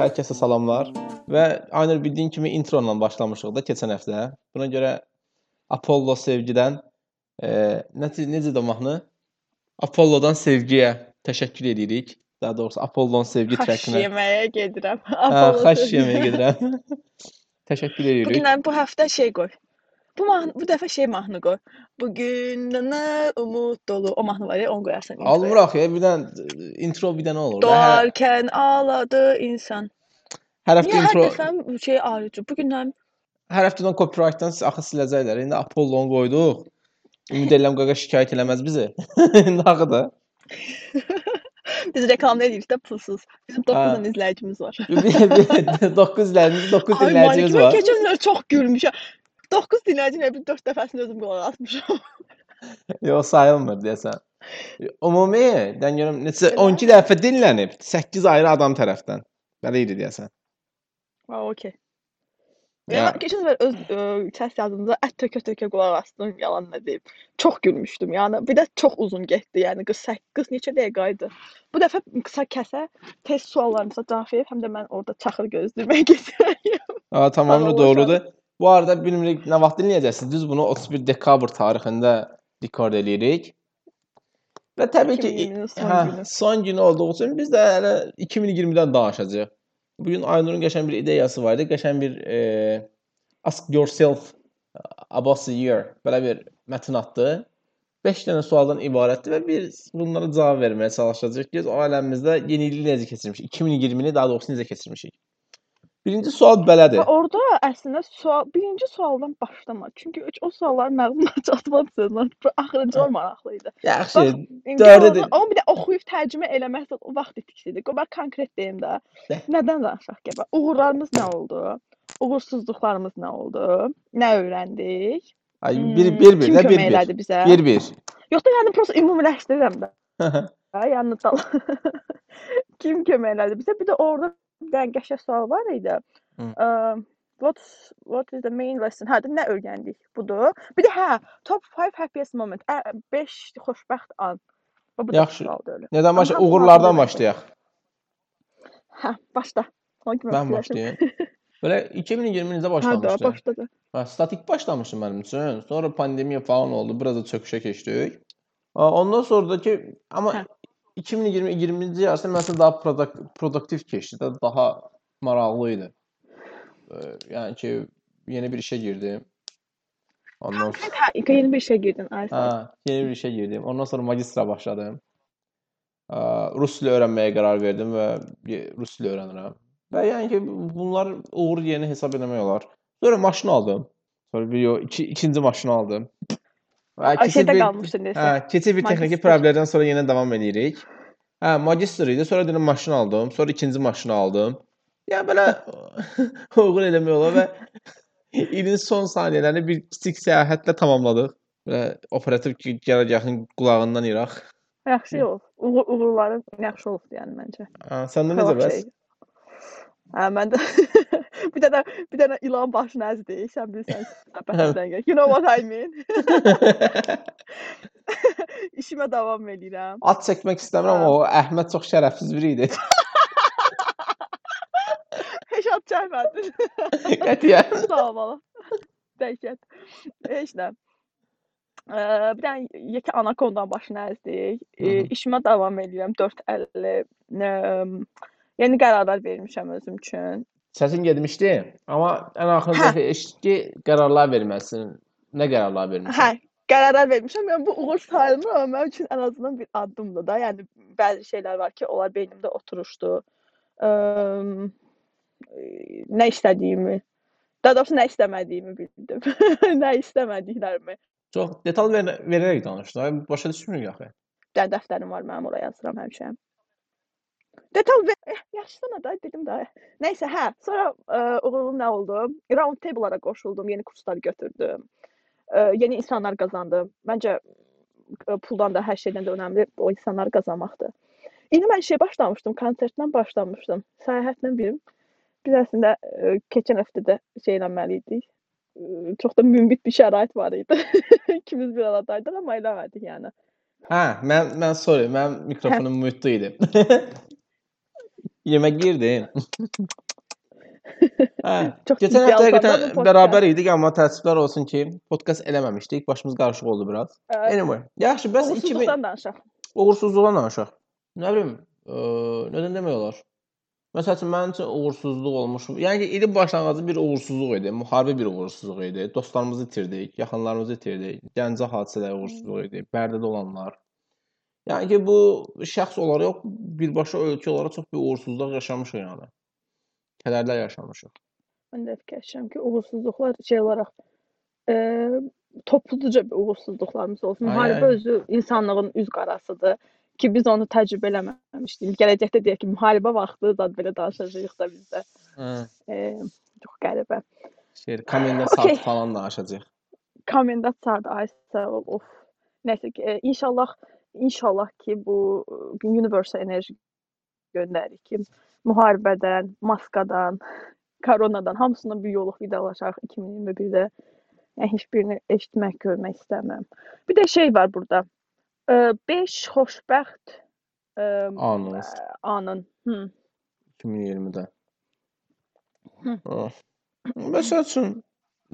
Hər kəsə salamlar. Və Aynur bildiyin kimi intro ilə başlamışıq da keçən həftə. Buna görə Apollo sevgidən e, necə necə də mahnı? Apollodan sevgiyə təşəkkür edirik. Daha doğrusu Apollon sevgi Xaş trəkinə. yeməyə gedirəm. Hə, Apollo xaş sözü. yeməyə gedirəm. təşəkkür Bu edirik. gündən bu həftə şey qoy. Bu mahnı, bu dəfə şey mahnı qoy. Bugün nə umud dolu o mahnı var ya, onu qoyarsan. Almıraq ya, bir dənə e, intro bir dənə olur. Doğarkən ağladı insan. hər həftə Niyə hər intro, dəfə bu şey ayrıcı? Bu gündən hər həftədən copyright-dan axı siləcəklər. İndi Apollonu qoyduq. Ümid edirəm qaqa şikayət eləməz bizi. İndi axı da. biz reklamda edirik də pulsuz. Bizim 9 Hə. dənə izləyicimiz var. 9 dinləyicimiz, 9 Ay dinləyicimiz Malik, mən var. keçən gün çox gülmüşəm. 9 dinləyicinin bir 4 dəfəsini özüm qulaq asmışam. Yox, sayılmır deyəsən. Ümumi, dən görüm neçə Elə? 12 dəfə dinlənib 8 ayrı adam tərəfdən. Belə idi deyəsən. Ha, okey. Ya. Keçən səfər öz ə, səs yazdığımda ət tökə-tökə qulaq asdım, yalan nə deyim. Çox gülmüşdüm. Yəni bir də çox uzun getdi. Yəni qız 8 neçə dəqiqə idi. Bu dəfə qısa kəsə test suallarımıza cavab verib, həm də mən orada çaxır gözləməyə gedirəm. Ha, tamamilə doğrudur. Bu arada bilmirik nə vaxt dinləyəcəksiniz. Düz bunu 31 dekabr tarixində rekord eləyirik. Və təbii ki, 2020-nin son hə, günü. son günü olduğu üçün biz də hələ 2020-dən danışacağıq. Bu gün Aynurun qəşəng bir ideyası var idi. Qəşəng bir e, ask yourself about a year belə bir mətn atdı. 5 dənə sualdan ibarətdir və biz bunlara cavab verməyə çalışacağıq ki, o aləmimizdə yenilik necə keçirmişik? 2020-ni daha doğrusu necə keçirmişik? Birinci sual belədir. Və orada əslində sual birinci sualdan başlama. Çünki o sualların məlumatı çatmadığından axırıncılar maraqlı idi. Yaxşı, də- Amma bir də oxuyub tərcümə eləmək o vaxt itiksidir. Qoy bax konkret deyim də. De. Nədən danışaq gəbə? Uğurlarımız nə oldu? Uğursuzluqlarımız nə oldu? Nə öyrəndik? Ay Hmm, bir bir bir kim də bir bir. Bir bir. Yox da yəni prosta ümumiləşdirirəm də. Yəni dal. kim kömək elədi bizə? Bir də orada dənə qəşəng sual var idi. Hı. Um, what what is the main lesson? Hə, də nə öyrəndik? Budur. Bir də hə, top 5 happiest moment. 5 xoşbəxt an. Bu da Yaxşı. sualdır. Nədən başla? Uğurlardan başlayaq. Hə, başla. Mən başlayım. Belə 2020-də Hə, da başlamışdı. başladı. Ha, statik başlamışdı mənim üçün. Sonra pandemiya falan oldu. Biraz da çöküşə keçdik. Ondan sonra da ki amma Hə. 2020-20-ci yarısı məsələn daha produk- produktiv keçdi də daha maraqlı idi. Ee, Yəni ki yeni bir işə girdim. Ondan sonra yeni bir işə girdin Aysa. Ha, yeni bir işə girdim. Ondan sonra magistra başladım. Aa, Rus dili öyrənməyə qərar verdim və ye- Rus dili öyrənirəm. Və yəni ki, bunlar uğur yeni hesab etmək olar. Sonra maşın aldım. Sonra bir yo, iki, ikinci maşını aldım. Keçid şeydə bir, qalmışdın desə. hə, keçid bir texniki Magistr. problemdən sonra yenə davam edirik. Hə, magistr idi. Sonra dedim maşın aldım. Sonra ikinci maşını aldım. Yəni belə uğur eləmək olar və ilin son saniyələrini bir kiçik səyahətlə tamamladıq. Və operativ ki, gələcəyin qulağından iraq. Yaxşı oldu. Uğur, uğurların yaxşı oldu yəni məncə. Ha, səndə necə bəs? şey. Hə, mən də bir dənə bir dənə ilan başını əzdi. Sən bilirsən, söhbətdən gəl. You know what I mean? İşimə davam edirəm. Ad çəkmək istəmirəm amma o Əhməd çox şərəfsiz biri idi. Heç ad çəkmədin. Qətiyyən. Sağ ol bala. Dəhşət. Heç nə. Ee, bir dənə yekə anakondan başını əzdik. Hı. işimə davam edirəm 4.50. Eee, yeni qərarlar vermişəm özüm üçün. Səsin getmişdi, amma ən axırda Hə. eşitdi qərarlar verməlisən. Nə qərarlar vermisən? Hə, qərarlar vermişəm. Yəni bu uğur sayılmır, amma mənim üçün ən azından bir addımdır da. Yəni bəzi şeylər var ki, onlar beynimdə oturuşdu. Eee, nə istədiyimi, daha doğrusu nə istəmədiyimi bildim. nə istəmədiklərimi. Çox detal ver verərək danış da. Başa düşmürük axı. Dənə dəftərim var mənim, oraya yazıram həmişə. Detal ver. Eh, yaxşısına da dedim də. Nəysə, hə, sonra ə, uğurum nə oldu? Round table-lara qoşuldum, yeni kurslar götürdüm. Ə, yeni insanlar qazandım. Məncə puldan da hər şeydən də önəmli o insanları qazanmaqdır. İndi mən şey başlamışdım, konsertdən başlamışdım. Səyahətlə birim. Biz əslində ə, keçən həftə də şey eləməli idik. Ə, Çox da münbit bir şərait var idi. İkimiz bir aradaydıq, amma eləmədik yəni. Hə, mən mən sorry, mənim mikrofonum mute idi. Yemək yeyirdin. Hə. Çox Keçən ciddi həftə həqiqətən podkast. bərabər idik, amma təəssüflər olsun ki, podkast eləməmişdik. Başımız qarışıq oldu biraz. Evet. Anyway, yaxşı, bəs 2000 Uğursuzluqdan danışaq. uğursuzluğa danışaq. Nə bilim, ə, nədən demək olar? Məsəl üçün mənim üçün uğursuzluq olmuş. Yəni ki, ilin başlanğıcı bir uğursuzluq idi. Müharibə bir uğursuzluq idi. Dostlarımızı itirdik, yaxınlarımızı itirdik. Gəncə hadisələri uğursuzluq idi. Bərdədə olanlar. Yəni ki, bu şəxs olaraq birbaşa ölkə olaraq çox bir uğursuzluq yaşamışıq yəni. Kədərlər yaşamışıq. Mən də fikirləşirəm ki, uğursuzluqlar şey olaraq e, topluca bir uğursuzluqlarımız olsun. Müharibə özü insanlığın üz qarasıdır ki, biz onu təcrübə eləməmişdik. Gələcəkdə deyək ki, müharibə vaxtı zad belə danışacağıq da biz də. Hə. E, çox qəribə. Şey, komenda Okey. saat falan danışacağıq. Komendant saat ay sağ ol. Of. Nəysə ki, e, inşallah inşallah ki, bu e, universal enerji göndəririk ki, müharibədən, maskadan, koronadan hamısından bir yoluq vidalaşaq 2021-də. Yəni heç birini eşitmək, görmək istəmirəm. Bir də şey var burada. 5 xoşbəxt Anons anın. Hı. 2020-də. Hı. Oh. Məsəl üçün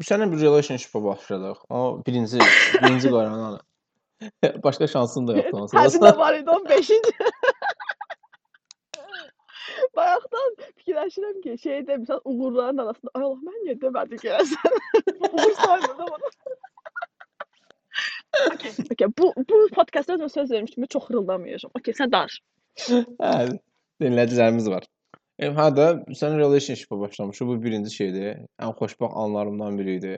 sənə bir relationship-a başladıq. Amma birinci birinci qaranı. Başqa şansın da yoxdur onsuz. Hədində var idi 15-ci. Bayaqdan fikirləşirəm ki, şey demişsən uğurların arasında. Ay Allah, mən niyə demədim ki, sən uğur saymadın ama. okay, okay. Bu bu podkastda özümə söz vermişdim, çox xırıldamayacağam. Okay, sən danış. Hə, dinləyicilərimiz var. E, hə də sən relationship-a başlamışıq. Bu birinci şeydir. Ən xoşbəxt anlarımdan biri idi.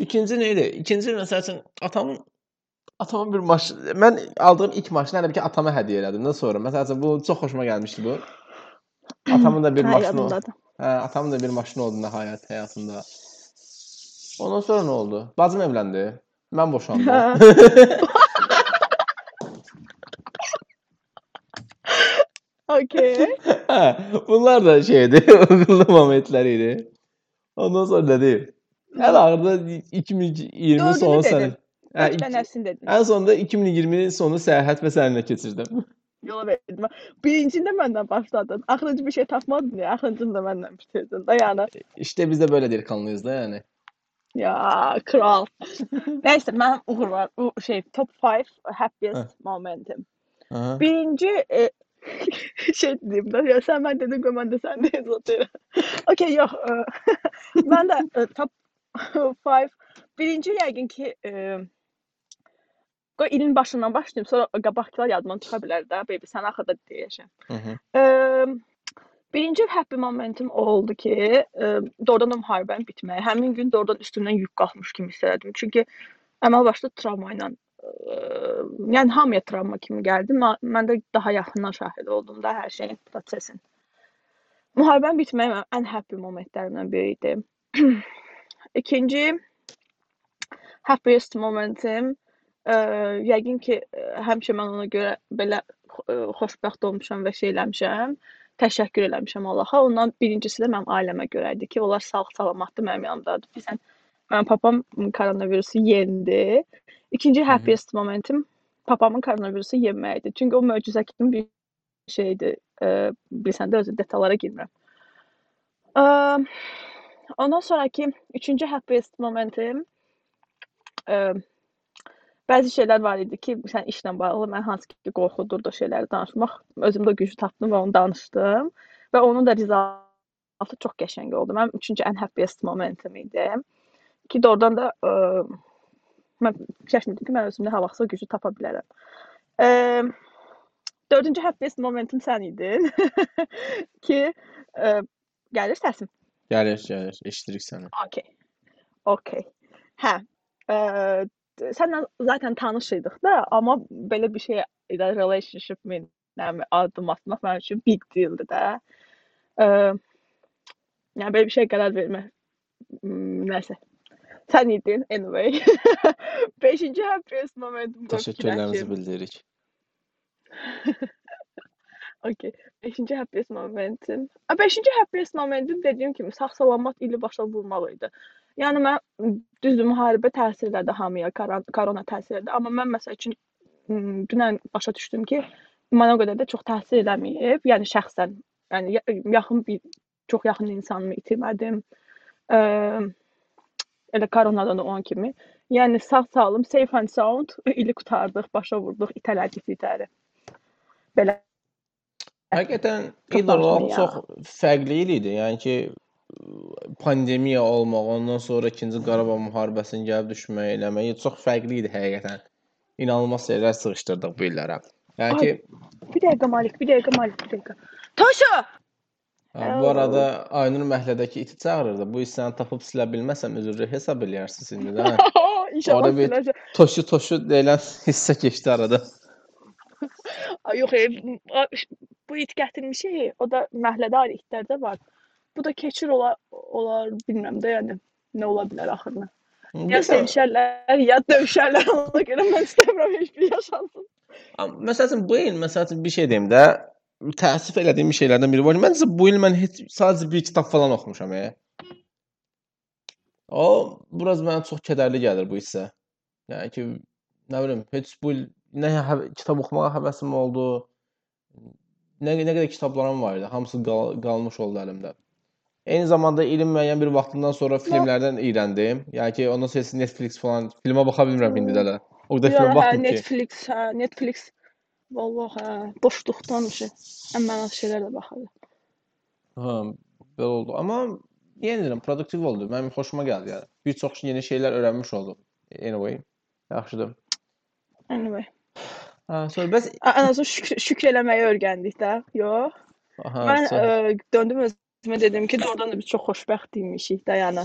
İkinci nə idi? İkinci məsəl üçün atamın atamın bir maşın mən aldığım ilk maşını hələ bir ki atama hədiyyə elədim də sonra. Məsəl üçün bu çox xoşuma gəlmişdi bu. Atamın da bir Hə, maşını yadımdadır. Hə, atamın da bir maşını oldu nəhayət həyatında. Ondan sonra nə oldu? Bacım evləndi. Mən boşandım. Okay. Hə, bunlar da şeydi, uğurlu momentlər idi. Ondan sonra nə deyim? Ən axırda 2020 Dördünü sonu sənə. Hə, Üç iki- dənəsini dedim. ən sonunda 2020-nin sonu səyahət və səninlə keçirdim. Yola verdim. Birincində məndən başladın. Axırıncı bir şey tapmadın ya. Axırıncını da məndən bitirdin də yəni. İşte biz də belə delikanlıyız da yəni. Ya kral. Nəysə mənim uğur var. Bu şey top 5 happiest Hə. momentum. Aha. Birinci e, şey deyim də ya sən mən dedim ki mən də sən deyin zaten. Okay yox. E, mən də e, top 5 birinci yəqin ki e, qoy ilin başından başlayım, sonra qabaqlar yadımdan çıxa bilər də. Baby sən axırda deyəcəm. Eee, birinci happy momentum o oldu ki, eee, doğrudan da müharibənin bitməyi. Həmin gün doğrudan üstümdən yük qalxmış kimi hiss elədim. Çünki əməl başda travma ilə, eee, yəni hamıya travma kimi gəldi. Mən, də daha yaxından şahid oldum da hər şeyin, prosesin. Müharibənin bitməyi mənim ən happy momentlərimdən biri idi. İkinci happiest momentum eee, yəqin ki, həmişə mən ona görə belə xoşbəxt olmuşam və şey eləmişəm. Təşəkkür eləmişəm Allaha. Ondan birincisi də mənim ailəmə görə idi ki, onlar sağ-salamatdır mənim yanımdadır. Bilirsən, mənim papam koronavirusu yendi. İkinci happiest momentum papamın koronavirusu yenməyi idi. Çünki o möcüzə kimi bir şeydir. Eee, bilirsən də özü detallara girmirəm. Eee, ondan sonraki üçüncü happiest momentum eee, bəzi şeylər var idi ki, sən işlə bağlı mən hansı ki qorxudurdu şeyləri danışmaq. Özümdə gücü tapdım və onu danışdım və onun da rizaltı çox qəşəng oldu. Mənim üçüncü ən happiest momentum idi. Ki doğrudan da eee, mən fikirləşmirdim ki, mən özümdə ha vaxtsa gücü tapa bilərəm. Eee, dördüncü happiest momentum sən idin ki, eee, gəlir səsim. Gəlir, gəlir. Eşidirik səni. Okay. Okay. Hə. Eee, sənlə zaten tanış idik də, amma belə bir şey ilə relationship ilə addım atmaq mənim üçün big deal-dir də. Eee, yəni belə bir şey qərar vermək ımm, nəsə. Sən idin anyway. 5-ci happiest momentum Təşəkkürlərimizi bildiririk. Okay. 5-ci happiest momentum. A 5-ci happiest momentum dediyim kimi sağ-salamat ili başa vurmaq idi. Yəni mən düzdür müharibə təsir elədi hamıya, koron korona təsir elədi, amma mən məsəl üçün dünən başa düşdüm ki, mənə o qədər də çox təsir eləməyib. Yəni şəxsən, yəni ya- yaxın bir çox yaxın insanımı itirmədim. Eee elə koronadan da olan kimi. Yəni sağ-salım, safe and sound ili qurtardıq, başa vurduq, itələdik itəri. Belə Həqiqətən il olaraq çox fərqli il idi. Yəni ki, pandemiya olmaq, ondan sonra 2-ci Qarabağ müharibəsinin gəlib düşməyi eləməyi çox fərqli idi həqiqətən. İnanılmaz şeylər sığışdırdıq bu illərə. Yəni ki, bir dəqiqə Malik, bir dəqiqə Malik, bir dəqiqə. Taşa! ha, bu arada Aynur məhlədəki iti çağırırdı. Bu hissəni tapıb silə bilməsəm üzrlü hesab eləyərsiniz indi də. İnşallah siləcəm. Toşu toşu deyilən hissə keçdi arada. Yox, e, bu it gətirmişik. O da məhəllədə ayrı itlərdə var. Bu da keçir olar, olar bilmirəm də, yəni nə ola bilər axırına. Ya Məsələn, sevişərlər, ya döyüşərlər. Ona görə mən istəmirəm heç bir yaşansın. məsəl üçün bu il məsəl üçün bir şey deyim də, təəssüf elədiyim şeylərdən biri var. Məncə bu il mən heç sadəcə bir kitab falan oxumuşam. E. O biraz mənə çox kədərli gəlir bu hissə. Yəni ki, nə bilim, heç bu il nə həv kitab oxumağa həvəsim oldu. Nə nə qədər kitablarım var idi, hamısı qal qalmış oldu əlimdə. Eyni zamanda ilin müəyyən bir vaxtından sonra filmlərdən iyrəndim. Yəni ki, ondan sonra Netflix falan filmə baxa bilmirəm indi də. elə. O qədər filmə hə, baxdım ki. Netflix, hə, Netflix. Vallahi hə, boşluqdan şey. Ən mənasız şeylər də baxırdı. Hə, belə oldu. Amma yenə deyirəm, produktiv oldu. Mənim xoşuma gəldi yəni. Bir çox yeni şeylər öyrənmiş oldum. Anyway, yaxşıdır. Anyway. Hə, sonra bəs Ən azından şükür, şükür eləməyi öyrəndik də. Yox. aha, Mən sonra- ə, döndüm özümə dedim ki, doğrudan da biz çox xoşbəxt imişik də, yəni.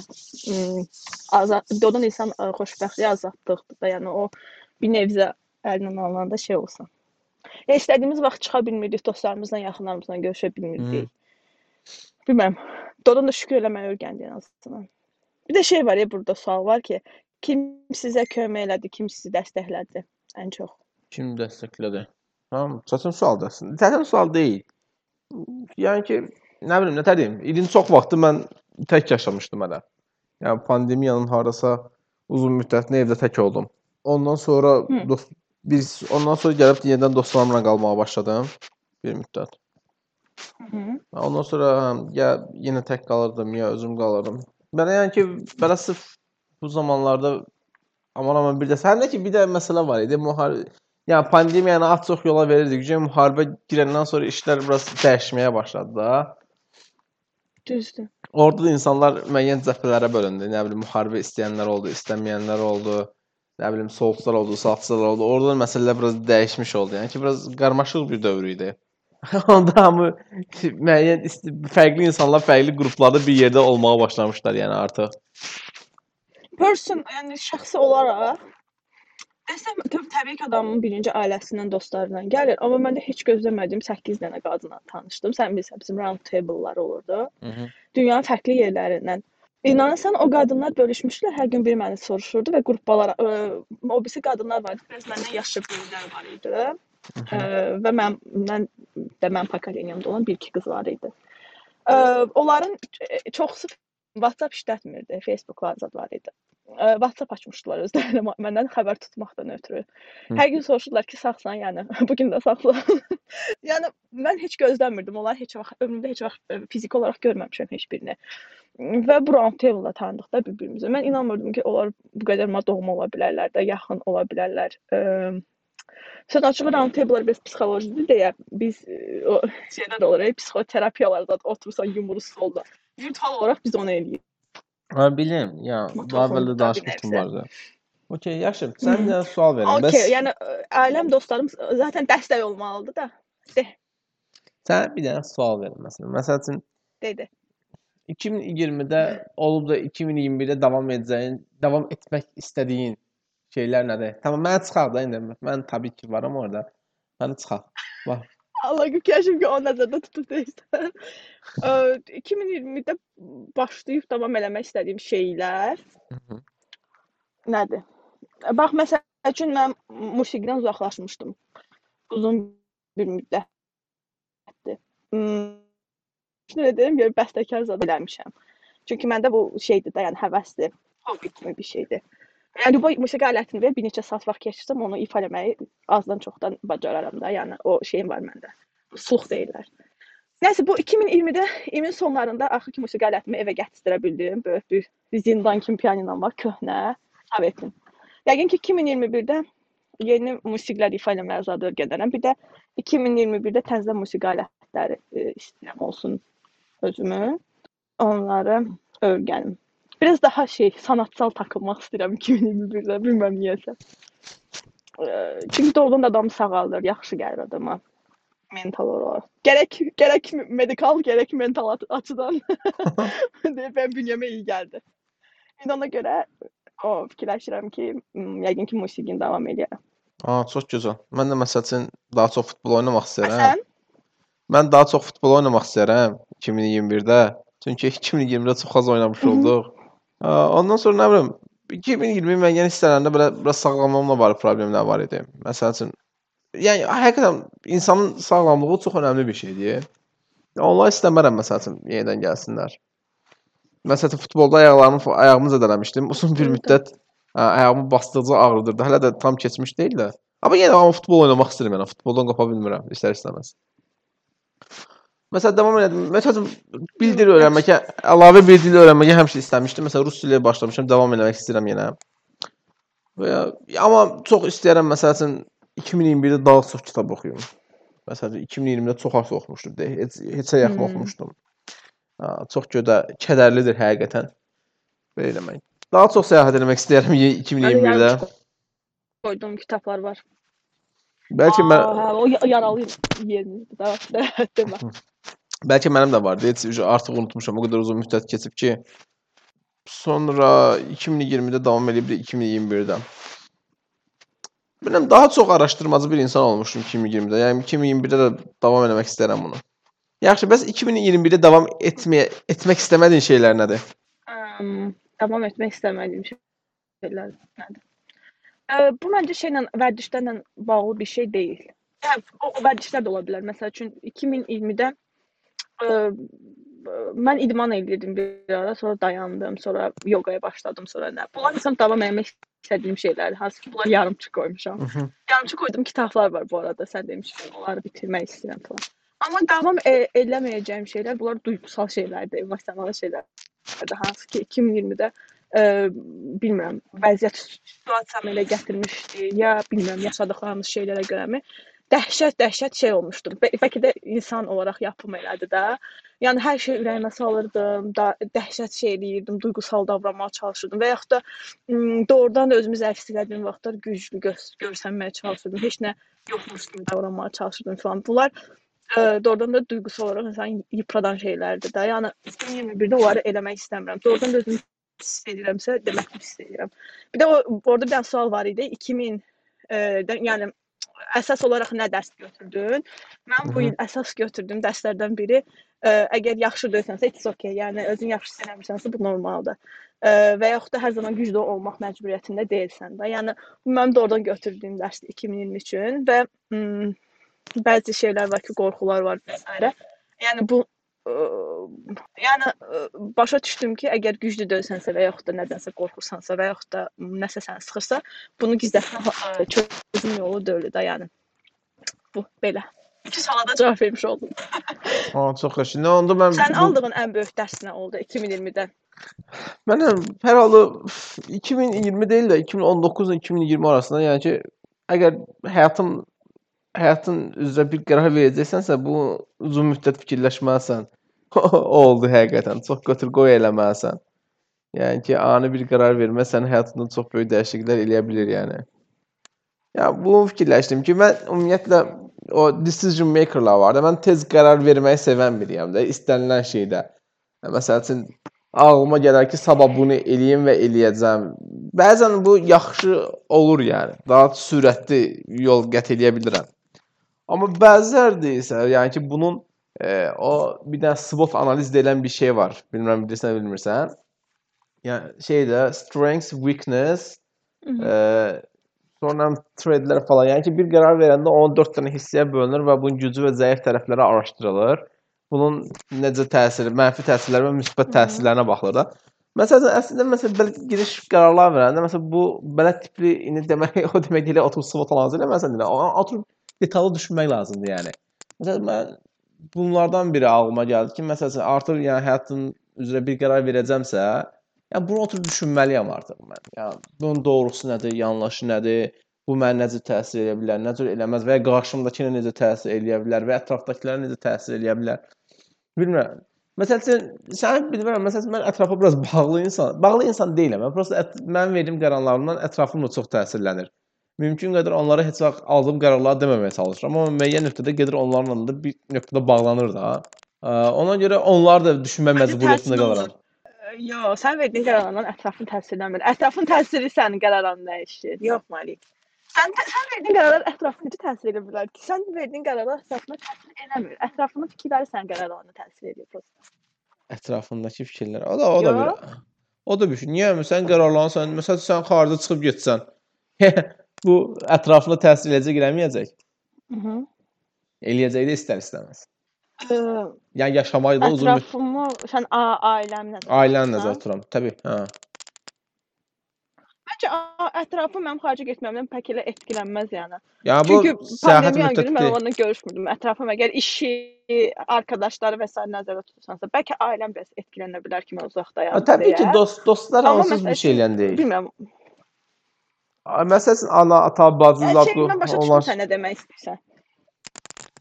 Azad, doğrudan insan ə, xoşbəxtliyi azadlıqdır da, yəni o bir nevzə əlindən alınanda şey olsun. Ya istədiyimiz vaxt çıxa bilmirdik, dostlarımızla, yaxınlarımızla görüşə bilmirdik. Bilmirəm. Doğrudan da şükür eləməyi öyrəndik ən azından. Bir də şey var ya burada sual var ki, kim sizə kömək elədi, kim sizi dəstəklədi ən çox? Kim dəstəklədi? Tamam, çətin sualdır əslində. Çətin sual deyil. Yəni ki, nə bilim, nə deyim, ilin çox vaxtı mən tək yaşamışdım hələ. Yəni pandemiyanın harasa uzun müddətli evdə tək oldum. Ondan sonra Hı. dost biz ondan sonra gəlib yenidən dostlarımla qalmağa başladım bir müddət. Hı. Ondan sonra həm ya yenə tək qalırdım, ya özüm qalırdım. Mənə yəni ki, belə sırf bu zamanlarda aman aman bir də həm də ki, bir də məsələ var idi. Müharibə yəni pandemiyanı az çox yola verirdik. Gücə müharibə girəndən sonra işlər biraz dəyişməyə başladı da. Düzdür. Orada da insanlar müəyyən cəbhələrə bölündü. Nə bilim, müharibə istəyənlər oldu, istəməyənlər oldu. Nə bilim, soyuqçular oldu, sağçılar oldu. Orada da məsələlər biraz dəyişmiş oldu. Yəni ki, biraz qarmaşıq bir dövr idi. Onda hamı müəyyən fərqli insanlar fərqli qruplarda bir yerdə olmağa başlamışlar, yəni artıq. Person, yəni şəxsi olaraq desəm təbii, təbii ki, adamın birinci ailəsindən, dostlarından gəlir, amma mən də heç gözləmədiyim 8 dənə qadınla tanışdım. Sən bilirsən, bizim round table-lar olurdu. Mhm. Dünyanın fərqli yerlərindən. İnanırsan, o qadınlar bölüşmüşdülər. Hər gün biri məni soruşurdu və qruplara, ə, o birisi qadınlar var idi, biraz məndən yaşlı böyüklər var idi. Ə, və mən mən də mən pokoleniyamda olan bir iki qız var idi. Ə, onların e, çoxusu WhatsApp işlətmirdi, Facebook zad var idi. Ə, WhatsApp açmışdılar özləri mə- məndən xəbər tutmaqdan ötürü. Hı. Hər gün soruşurdular ki, sağsan, yəni bu gün də sağsan. yəni mən heç gözləmirdim. Onlar heç vaxt ömrümdə heç vaxt fiziki olaraq görməmişəm heç birini. Və bu round table-la tanıdıq da bir-birimizə. Mən inanmırdım ki, onlar bu qədər mənə doğma ola bilərlər də, yaxın ola bilərlər. Ə, Sən açıq round table-lar biraz psixolojidir deyə biz ə, o şeylər olur, ya, psixoterapiyalarda oturursan yumru solda. Virtual olaraq biz onu eləyirik. Ha, bilim. Ya, tuta danışmışdım vardı. Okay, yaxşı. Sən də sual verin. Okay, Bəs yəni ailəm, dostlarım zaten dəstək olmalıdır da. sən bir dənə sual verin məsələn. Məsəl üçün Dedi. 2020-də olub da 2021-də davam edəcəyin, davam etmək istədiyin şeylər nədir? Tamam, mənə çıxar da indi. Mən təbii ki varam orada. Mənə çıxar. Bax. Allah qəşim ki o nəzərdə. Ə, 2020-də başlayıb davam eləmək istədiyim şeylər Mhm. nədir? Bax məsəl üçün mən musiqidən uzaqlaşmışdım. Uzun bir müddətdir. Nə deyim, görə bəstəkar zad eləmişəm. Çünki məndə bu şeydir də, yəni həvəsdir. Hobbi kimi bir şeydir. Yəni bu musiqi alətində bir neçə saat vaxt keçirsəm onu ifa eləməyi azdan çoxdan bacararam da. Yəni o şeyim var məndə. Sluh deyirlər. Nəysə bu 2020-də ilin sonlarında axır ki musiqi alətimi evə gətizdirə bildim. Böyük bir zindan kimi pianinom var, köhnə, Sovetin. Yəqin ki 2021-də yeni musiqilər ifa eləməyə zad öyrənərəm. Bir də 2021-də təzə musiqi alətləri e, istəyirəm olsun özümü. Onları öyrənim. Biraz daha şey, sanatsal takılmaq istəyirəm 2021-də, bilmirəm niyəsə. Çünki doğrudan da adam sağalır, yaxşı gəlir adama mental olaraq. Gərək gərək medikal, gərək mental aç- açıdan deyə mən bünyəmə iyi gəldi. İndi ona görə o fikirləşirəm ki, yəqin ki musiqini davam eləyərəm. Aa, çox gözəl. Mən də məsəl üçün daha çox futbol oynamaq istəyirəm. Sən? Mən daha çox futbol oynamaq istəyirəm 2021-də. Çünki 2020-də çox az oynamış olduq. Ondan sonra nə bilim 2020 müəyyən hissələrində belə biraz sağlamlığımla bağlı problemlər var idi. Məsəl üçün yəni həqiqətən insanın sağlamlığı çox önəmli bir şeydir. Onlar istəmərəm məsəl üçün yenidən gəlsinlər. Məsəl üçün futbolda ayaqlarımı ayağımı zədələmişdim. Uzun bir müddət ayağımı basdıqca ağrıdırdı. Hələ də tam keçmiş deyil də. Amma yenə amma futbol oynamaq istəyirəm yəni. Futboldan qapa bilmirəm istər istəməz. Məsələn davam elədim. Məsələn bir dil öyrənməyə, əlavə bir dil öyrənməyə həmişə istəmişdim. Məsələn rus dili başlamışam, davam eləmək istəyirəm yenə. Və ya, amma çox istəyirəm məsəl üçün 2021-də daha çox kitab oxuyum. Məsələn 2020-də çox az oxumuşdum. De, heç heçə yaxın Hmm. oxumuşdum. Ha, çox gödə kədərlidir həqiqətən. Belə eləmək. Daha çox səyahət etmək istəyirəm ye- Məndə 2021-də. yarım qoyduğum kitablar var. Bəlkə mən hə, o ya- yaralı yerimizdir da. Demə. Bəlkə mənim də vardı. Heç artıq unutmuşam. O qədər uzun müddət keçib ki. Sonra 2020-də davam də 2021-də. Bilmirəm, daha çox araşdırmacı bir insan olmuşdum 2020-də. Yəni 2021-də də davam etmək istəyirəm bunu. Yaxşı, bəs 2021-də davam etməyə etmək istəmədiyin şeylər nədir? Əm, davam etmək istəmədiyim şeylər nədir? Ə, bu məncə şeylə vərdişlərlə bağlı bir şey deyil. Yəni o, o vərdişlər də ola bilər. Məsəl üçün 2020-də ə, mən idman edirdim bir ara, sonra dayandım, sonra yoqaya başladım, sonra nə. Bunlar insan davam etmək istədiyim şeylərdir. Hansı ki, bunlar yarımçıq qoymuşam. Yarımçıq qoyduğum kitablar var bu arada. Sən demişdin, onları bitirmək istəyirəm falan. Amma davam e eləməyəcəyim şeylər bunlar duygusal şeylərdir, emosional şeylərdir. Hansı ki 2020-də e, bilmirəm, vəziyyət situasiyam elə gətirmişdi, ya bilmirəm, yaşadıqlarımız şeylərə görəmi dəhşət dəhşət şey olmuşdum. Bə bəlkə də insan olaraq yapım elədi də. Yəni hər şey ürəyimə salırdım, da dəhşət şey eləyirdim, duygusal davranmağa çalışırdım və yaxud da doğrudan da özümü zəiflədiyim vaxtlar güclü gö görsənməyə çalışırdım. Heç nə yoxmuş kimi davranmağa çalışırdım falan. Bunlar ə, doğrudan da duygusal olaraq insanı yıpradan şeylərdir də. Yəni 2021-də onları eləmək istəmirəm. Doğrudan da özümü pis edirəmsə, demək ki, pis edirəm. Bir də o orada bir dənə sual var idi. 2000 ə, də, yəni əsas olaraq nə dərs götürdün? Mən bu il əsas götürdüyüm dərslərdən biri ə, əgər yaxşı deyilsənsə, it's okay. Yəni özün yaxşı hiss eləmirsənsə, bu normaldır. Ə, və yaxud da hər zaman güclü olmaq məcburiyyətində deyilsən də. Yəni bu mənim də oradan götürdüyüm dərsdir 2020 üçün və m, bəzi şeylər var ki, qorxular var və s. Yəni bu ə, yəni ə, başa düşdüm ki, əgər güclü deyilsənsə və yaxud da nədənsə qorxursansa və yaxud da nəsə səni sıxırsa, bunu gizlətmə ə, çözüm yolu deyil də, yəni. Bu belə. İki suala da cavab vermiş oldum. Aa, çox qəşəng. Nə onda mən Sən bu- aldığın ən böyük dərs nə oldu 2020-də? Mənəm hər halda 2020 deyil də 2019 ilə 2020 arasında, yəni ki, əgər həyatım həyatın üzrə bir qərar verəcəksənsə, bu uzun müddət fikirləşməlisən. o oldu həqiqətən. Çox götür qoy eləməlisən. Yəni ki, ani bir qərar vermə sənin həyatında çox böyük dəyişikliklər eləyə bilər yəni. Ya bunu fikirləşdim ki, mən ümumiyyətlə o decision makerlar var da, mən tez qərar verməyi sevən biriyəm də, istənilən şeydə. Məsəl üçün ağlıma gələr ki, sabah bunu eləyim və eləyəcəm. Bəzən bu yaxşı olur yəni. Daha sürətli yol qət eləyə bilirəm. Amma bəziləri isə yəni ki, bunun e, o bir dənə SWOT analiz deyilən bir şey var. Bilmirəm bilirsən, bilmirsən. Yəni şeydə strengths, weakness, Mhm. e, sonra threadlər falan. Yəni ki, bir qərar verəndə 14 dənə hissəyə bölünür və bunun gücü və zəif tərəfləri araşdırılır. Bunun necə təsiri, mənfi təsirləri və müsbət təsirlərinə baxılır da. Məsələn, əslində məsələn belə giriş qərarlar verəndə məsələn bu belə tipli indi demək o demək deyil oturub SWOT analizi eləməsən də oturub detallı düşünmək lazımdır yəni. Məsələn mən bunlardan biri ağlıma gəldi ki, məsələn artıq yəni həyatın üzrə bir qərar verəcəmsə, yəni bunu oturub düşünməliyəm artıq mən. Yəni bunun doğrusu nədir, yanlışı nədir? Bu mənə necə təsir edə bilər, necə eləməz və ya qarşımdakına necə təsir edə bilər və ətrafdakılara necə təsir edə bilər? Bilmirəm. Məsələn, sən bilmirəm, məsələn mən ətrafa biraz bağlı insan, bağlı insan deyiləm. Mən prosta ət, mənim verdiyim qərarlarımdan ətrafım da çox təsirlənir. Mümkün qədər onlara heç vaxt aldığım qərarları deməməyə çalışıram, amma müəyyən nöqtədə gedir onlarla da bir nöqtədə bağlanır da. Ona görə onları da düşünmə məcburiyyətində qalıram. Yox, sən verdiyin qərarlardan ətrafın təsirlənmir. Ətrafın təsiri sənin qərarlarını dəyişir. Yox, Malik. Sən sən verdiyin qərarlar ətrafına necə təsir edə bilər ki? Sən verdiyin qərarlar ətrafına təsir eləmir. Ətrafının fikirləri sənin qərarlarına təsir edir prosta. Ətrafındakı fikirlər. O da o da bir. O da bir şey. Niyə sən qərarların sən məsələn sən xarica çıxıb getsən. bu ətrafına təsir edəcək, eləməyəcək? Mhm. Eləyəcək də istər istəməz. Ə, Yəni yaşamaq da uzun ətrafımı sən a ailəmlə ailənlə nəzərdə tuturam. Təbii, hə. Məncə a- ətrafım mənim xaricə getməyimdən pək elə etkilənməz yəni. Yəni bu Çünki səyahət pandemiya günü mən deyil. onunla görüşmürdüm. Ətrafım əgər işi, arkadaşları və s. nəzərdə tutursansa, bəlkə ailəm biraz etkilənə bilər ki, mən uzaqdayam Təbii ki, deyə. dost dostlar Amma onsuz bir məsəl şey üçün, ilə deyil. bilmirəm. Məsələn, ana, ata, bacı, Yəni bu mən başa onlar. düşmürəm sən nə demək istəyirsən.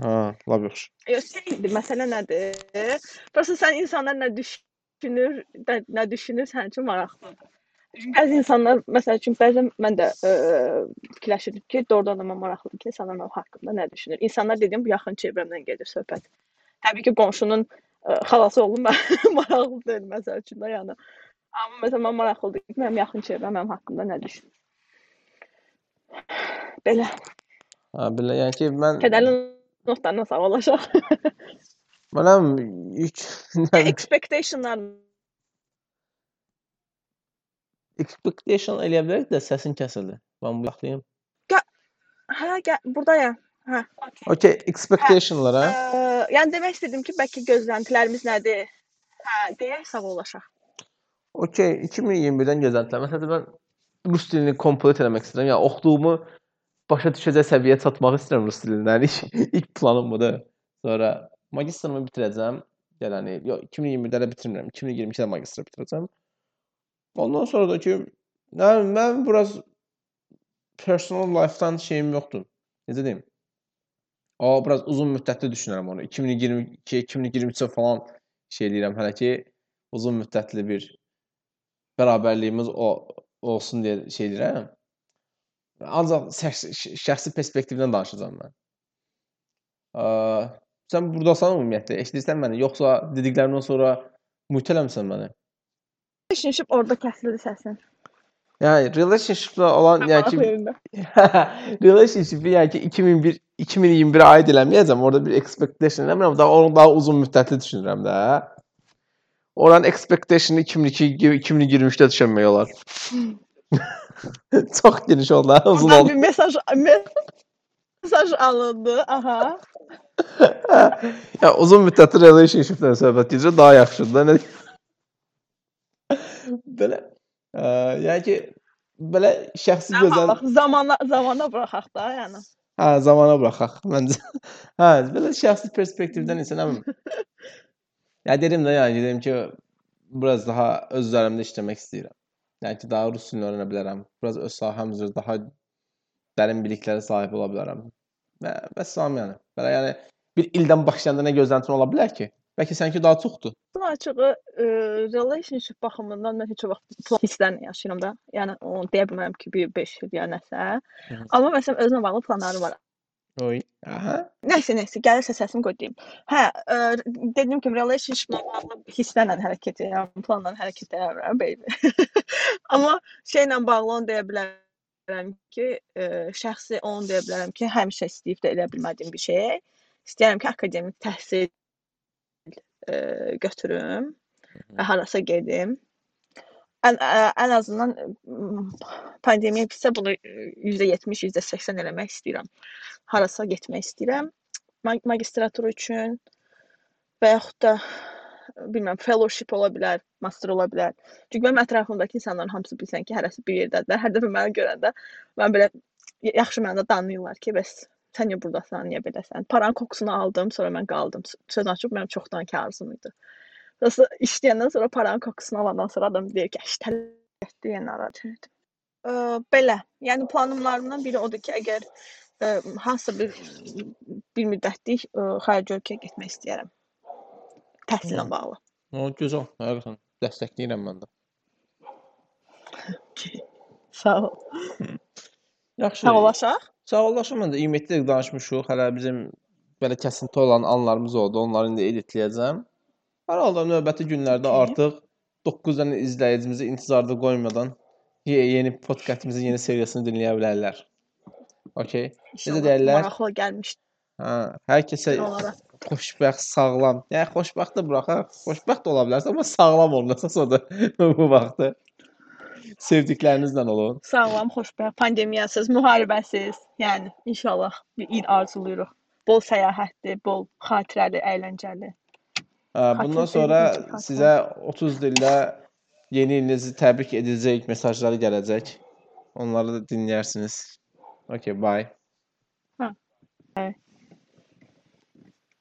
Ha, lap yaxşı. Yox, şeydir, məsələ nədir? Prosta sən insanlar nə düşünür, nə, nə düşünür sənin üçün maraqlıdır. Çünki Bəzi insanlar, məsəl üçün, bəzən mən də ə, fikirləşirdim ki, doğrudan da mən maraqlıdır ki, insanlar mənim haqqımda nə düşünür. İnsanlar dediyim bu yaxın çevrəmdən gedir söhbət. Təbii ki, qonşunun ə, xalası oğlum mən maraqlı deyil məsəl üçün də, yəni. Amma məsələn mən maraqlıdır ki, mənim yaxın çevrəm mənim haqqımda nə düşünür. Belə Ha, belə yəni ki, mən kədərli notlarla sağollaşaq. mənəm ilk Expectationlar expectation eləyə bilərik də səsin kəsildi. Mən bu yaxlayım. Hə, gəl, burdayam. Hə. Okay, expectationlara. Ə, yəni demək istədim ki, bəlkə gözləntilərimiz nədir? Hə, deyə sağollaşaq. Okay, 2021-dən gözləntilər. Məsələn, mən rus dilini komplet eləmək istəyirəm. Yəni oxuduğumu başa düşəcək səviyyəyə çatmaq istəyirəm rus dilindən. İlk, ilk planım budur. Sonra magistrımı bitirəcəm. Yəni, yox, 2021-də də bitirmirəm. 2022-də magistr bitirəcəm. Ondan sonra da ki, nə mən biraz personal life-dan şeyim yoxdur. Necə deyim? O biraz uzun müddətli düşünürəm onu. 2022, 2023-ə falan şey eləyirəm hələ ki uzun müddətli bir bərabərliyimiz o olsun deyə şey edirəm. Ancaq şəxsi, perspektivdən danışacağam mən. Ə, sən burdasan ümumiyyətlə, eşidirsən məni, yoxsa dediklərimdən sonra mute eləmisən məni? Relationship orada kəsildi səsin. Yəni relationship-la olan, yəni ki relationship-i yəni ki 2001 2021-ə aid eləməyəcəm. Orada bir expectation eləmirəm. Daha onu daha uzun müddətli düşünürəm də. Oranın expectation-ı 2002 2023-də düşünmək olar. Çox geniş oldu, uzun oldu. bir mesaj mesaj alındı. Aha. ya uzun müddətli relationship-dən söhbət gedir, daha yaxşıdır da. Nə belə ə, yəni ki belə şəxsi gözəl zamana zamana buraxaq da, yəni. Hə, zamana buraxaq məncə. Hə, belə şəxsi perspektivdən isə nə. Ya dedim də yəni dedim ki biraz daha öz üzərimdə işləmək istəyirəm. Yəni ki daha rus dilini öyrənə bilərəm. Biraz öz sahəm üzrə daha dərin biliklərə sahib ola bilərəm. Və vəssalam yəni. Belə yəni bir ildən başlayanda nə gözləntin ola bilər ki? Bəlkə səninki daha çoxdur. Son açığı, ə, relationship baxımından mən heç vaxt plan hisslərlə yaşayıram da. Yəni onu deyə bilmərəm ki, bir 5 il ya nəsə. Amma məsələn özümə bağlı planlarım var. Oy. Aha. Nəysə, nəysə, gəlirsə səsimi qoy deyim. Hə, ə, dediyim kimi relationship-la bağlı hisslərlə hərəkət edirəm, planla hərəkət edirəm, baby. Amma şeylə bağlı onu deyə bilərəm ki, ə, şəxsi onu deyə bilərəm ki, həmişə istəyib də eləyə bilmədiyim bir şey. İstəyirəm ki, akademik təhsil ə, götürüm və harasa gedim. Ən, ən azından pandemiya bitsə bunu %70, %80 eləmək istəyirəm. Harasa getmək istəyirəm. Mag magistratura üçün və yaxud da bilmirəm, fellowship ola bilər, master ola bilər. Çünki mənim ətrafımdakı insanların hamısı bilirsən ki, hərəsi bir yerdədirlər. Hər dəfə məni görəndə mən belə yaxşı mənada danlayırlar ki, bəs sən niyə burdasan, niyə beləsən? Paranın kokusunu aldım, sonra mən qaldım. Söz açıb mənim çoxdan ki arzum idi. Sonra işləyəndən sonra paranın kokusunu alandan sonra adam deyir ki, "Əştələtdi yenə narahat." Belə, yəni planlarımdan biri odur ki, əgər ə, hansısa bir bir müddətlik ə, xarici ölkəyə getmək istəyirəm. Təhsillə bağlı. O gözəl, həqiqətən dəstəkləyirəm mən də. Sağ ol. Yaxşı. Sağollaşaq. Sağollaşın mən də 27 dəqiqə danışmışıq. Hələ bizim belə kəsinti olan anlarımız oldu. Onları indi editləyəcəm. Hər halda növbəti günlərdə artıq 9 dənə izləyicimizi intizarda qoymadan ye- yeni podkastımızın yeni seriyasını dinləyə bilərlər. Okay. İnşallah deyərlər? Maraqlı gəlmişdi Hə, hər kəsə xoşbəxt, sağlam. Yəni xoşbəxt də buraxaq. Xoşbəxt də ola bilərsən, amma sağlam olun əsas o da bu vaxtı. Sevdiklərinizlə olun. Sağlam, xoşbəxt, pandemiyasız, müharibəsiz. Yəni inşallah bir il arzulayırıq. Bol səyahətli, bol xatirəli, əyləncəli. Bundan sonra sizə 30 dildə yeni ilinizi təbrik edəcək mesajları gələcək. Onları da dinlərsiniz. Okay, bye. Bye.